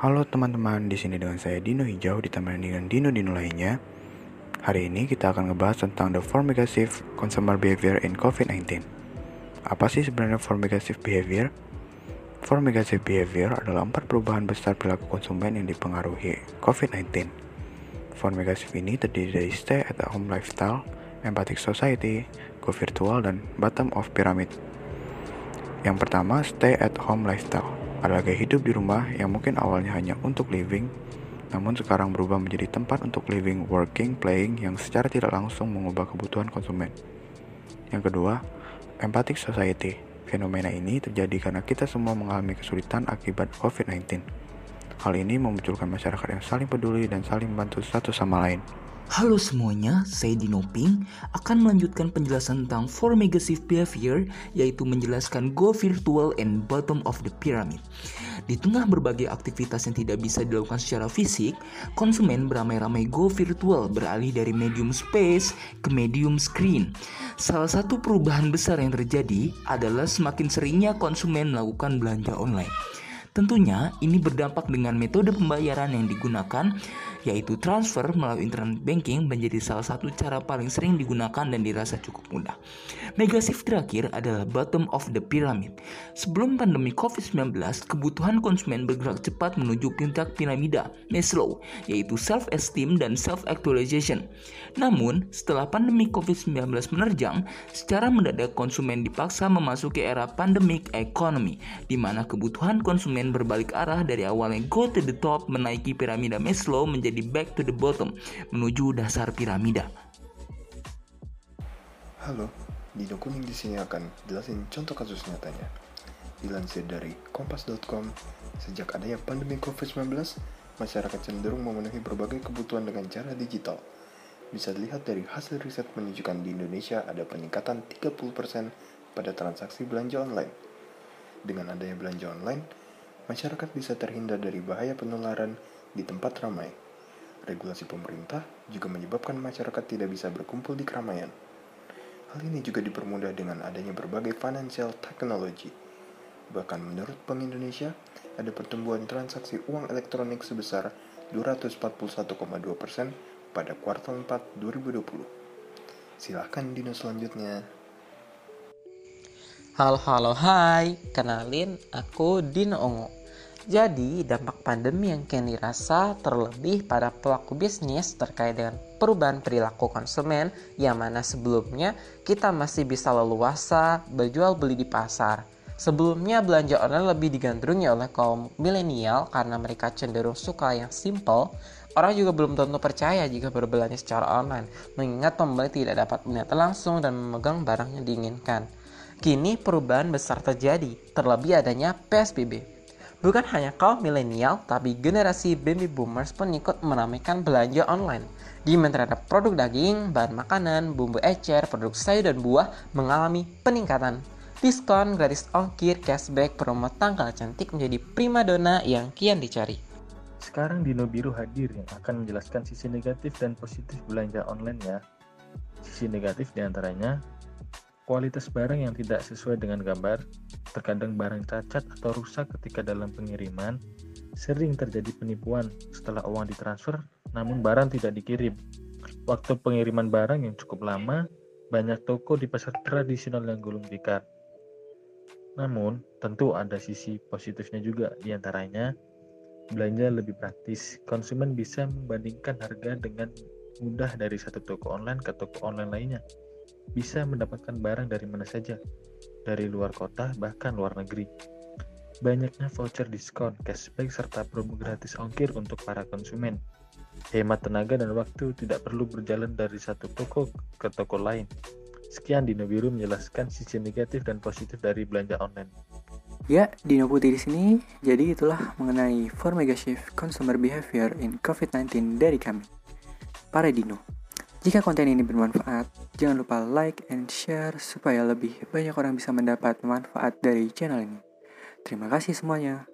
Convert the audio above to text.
Halo teman-teman, di sini dengan saya Dino Hijau ditemani dengan Dino-Dino lainnya. Hari ini kita akan ngebahas tentang the four negative consumer behavior in COVID-19. Apa sih sebenarnya four negative behavior? Four negative behavior adalah empat perubahan besar perilaku konsumen yang dipengaruhi COVID-19. Four negative ini terdiri dari stay at home lifestyle, empathic society, go virtual, dan bottom of pyramid. Yang pertama, stay at home lifestyle adalah gaya hidup di rumah yang mungkin awalnya hanya untuk living, namun sekarang berubah menjadi tempat untuk living, working, playing yang secara tidak langsung mengubah kebutuhan konsumen. Yang kedua, empathic society. Fenomena ini terjadi karena kita semua mengalami kesulitan akibat COVID-19. Hal ini memunculkan masyarakat yang saling peduli dan saling membantu satu sama lain. Halo semuanya, saya Dino Ping akan melanjutkan penjelasan tentang four negative behavior yaitu menjelaskan go virtual and bottom of the pyramid. Di tengah berbagai aktivitas yang tidak bisa dilakukan secara fisik, konsumen beramai-ramai go virtual beralih dari medium space ke medium screen. Salah satu perubahan besar yang terjadi adalah semakin seringnya konsumen melakukan belanja online. Tentunya ini berdampak dengan metode pembayaran yang digunakan yaitu transfer melalui internet banking menjadi salah satu cara paling sering digunakan dan dirasa cukup mudah. Mega shift terakhir adalah bottom of the pyramid. Sebelum pandemi COVID-19, kebutuhan konsumen bergerak cepat menuju puncak piramida Maslow, yaitu self-esteem dan self-actualization. Namun, setelah pandemi COVID-19 menerjang, secara mendadak konsumen dipaksa memasuki era pandemic economy, di mana kebutuhan konsumen berbalik arah dari awalnya go to the top menaiki piramida Maslow menjadi jadi back to the bottom menuju dasar piramida. Halo, Dino Kuning di sini akan jelasin contoh kasus nyatanya. Dilansir dari kompas.com, sejak adanya pandemi COVID-19, masyarakat cenderung memenuhi berbagai kebutuhan dengan cara digital. Bisa dilihat dari hasil riset menunjukkan di Indonesia ada peningkatan 30% pada transaksi belanja online. Dengan adanya belanja online, masyarakat bisa terhindar dari bahaya penularan di tempat ramai. Regulasi pemerintah juga menyebabkan masyarakat tidak bisa berkumpul di keramaian. Hal ini juga dipermudah dengan adanya berbagai financial technology. Bahkan menurut Bank Indonesia, ada pertumbuhan transaksi uang elektronik sebesar 241,2% pada kuartal 4 2020. Silahkan Dino selanjutnya. Halo halo hai, kenalin aku Dino Ongo jadi, dampak pandemi yang kian dirasa terlebih pada pelaku bisnis terkait dengan perubahan perilaku konsumen yang mana sebelumnya kita masih bisa leluasa berjual beli di pasar. Sebelumnya belanja online lebih digandrungi oleh kaum milenial karena mereka cenderung suka yang simple. Orang juga belum tentu percaya jika berbelanja secara online, mengingat pembeli tidak dapat melihat langsung dan memegang barang yang diinginkan. Kini perubahan besar terjadi, terlebih adanya PSBB Bukan hanya kaum milenial, tapi generasi baby boomers pun ikut meramaikan belanja online. Di terhadap produk daging, bahan makanan, bumbu ecer, produk sayur dan buah mengalami peningkatan. Diskon, gratis ongkir, cashback, promo tanggal cantik menjadi primadona yang kian dicari. Sekarang Dino Biru hadir yang akan menjelaskan sisi negatif dan positif belanja online ya. Sisi negatif di antaranya kualitas barang yang tidak sesuai dengan gambar, terkadang barang cacat atau rusak ketika dalam pengiriman, sering terjadi penipuan setelah uang ditransfer namun barang tidak dikirim. Waktu pengiriman barang yang cukup lama, banyak toko di pasar tradisional yang gulung tikar. Namun, tentu ada sisi positifnya juga, di antaranya belanja lebih praktis. Konsumen bisa membandingkan harga dengan mudah dari satu toko online ke toko online lainnya bisa mendapatkan barang dari mana saja, dari luar kota bahkan luar negeri. Banyaknya voucher diskon, cashback, serta promo gratis ongkir untuk para konsumen. Hemat tenaga dan waktu tidak perlu berjalan dari satu toko ke toko lain. Sekian Dino Biru menjelaskan sisi negatif dan positif dari belanja online. Ya, Dino Putih di sini. Jadi itulah mengenai 4 mega shift consumer behavior in COVID-19 dari kami. Para Dino. Jika konten ini bermanfaat, jangan lupa like and share supaya lebih banyak orang bisa mendapat manfaat dari channel ini. Terima kasih semuanya.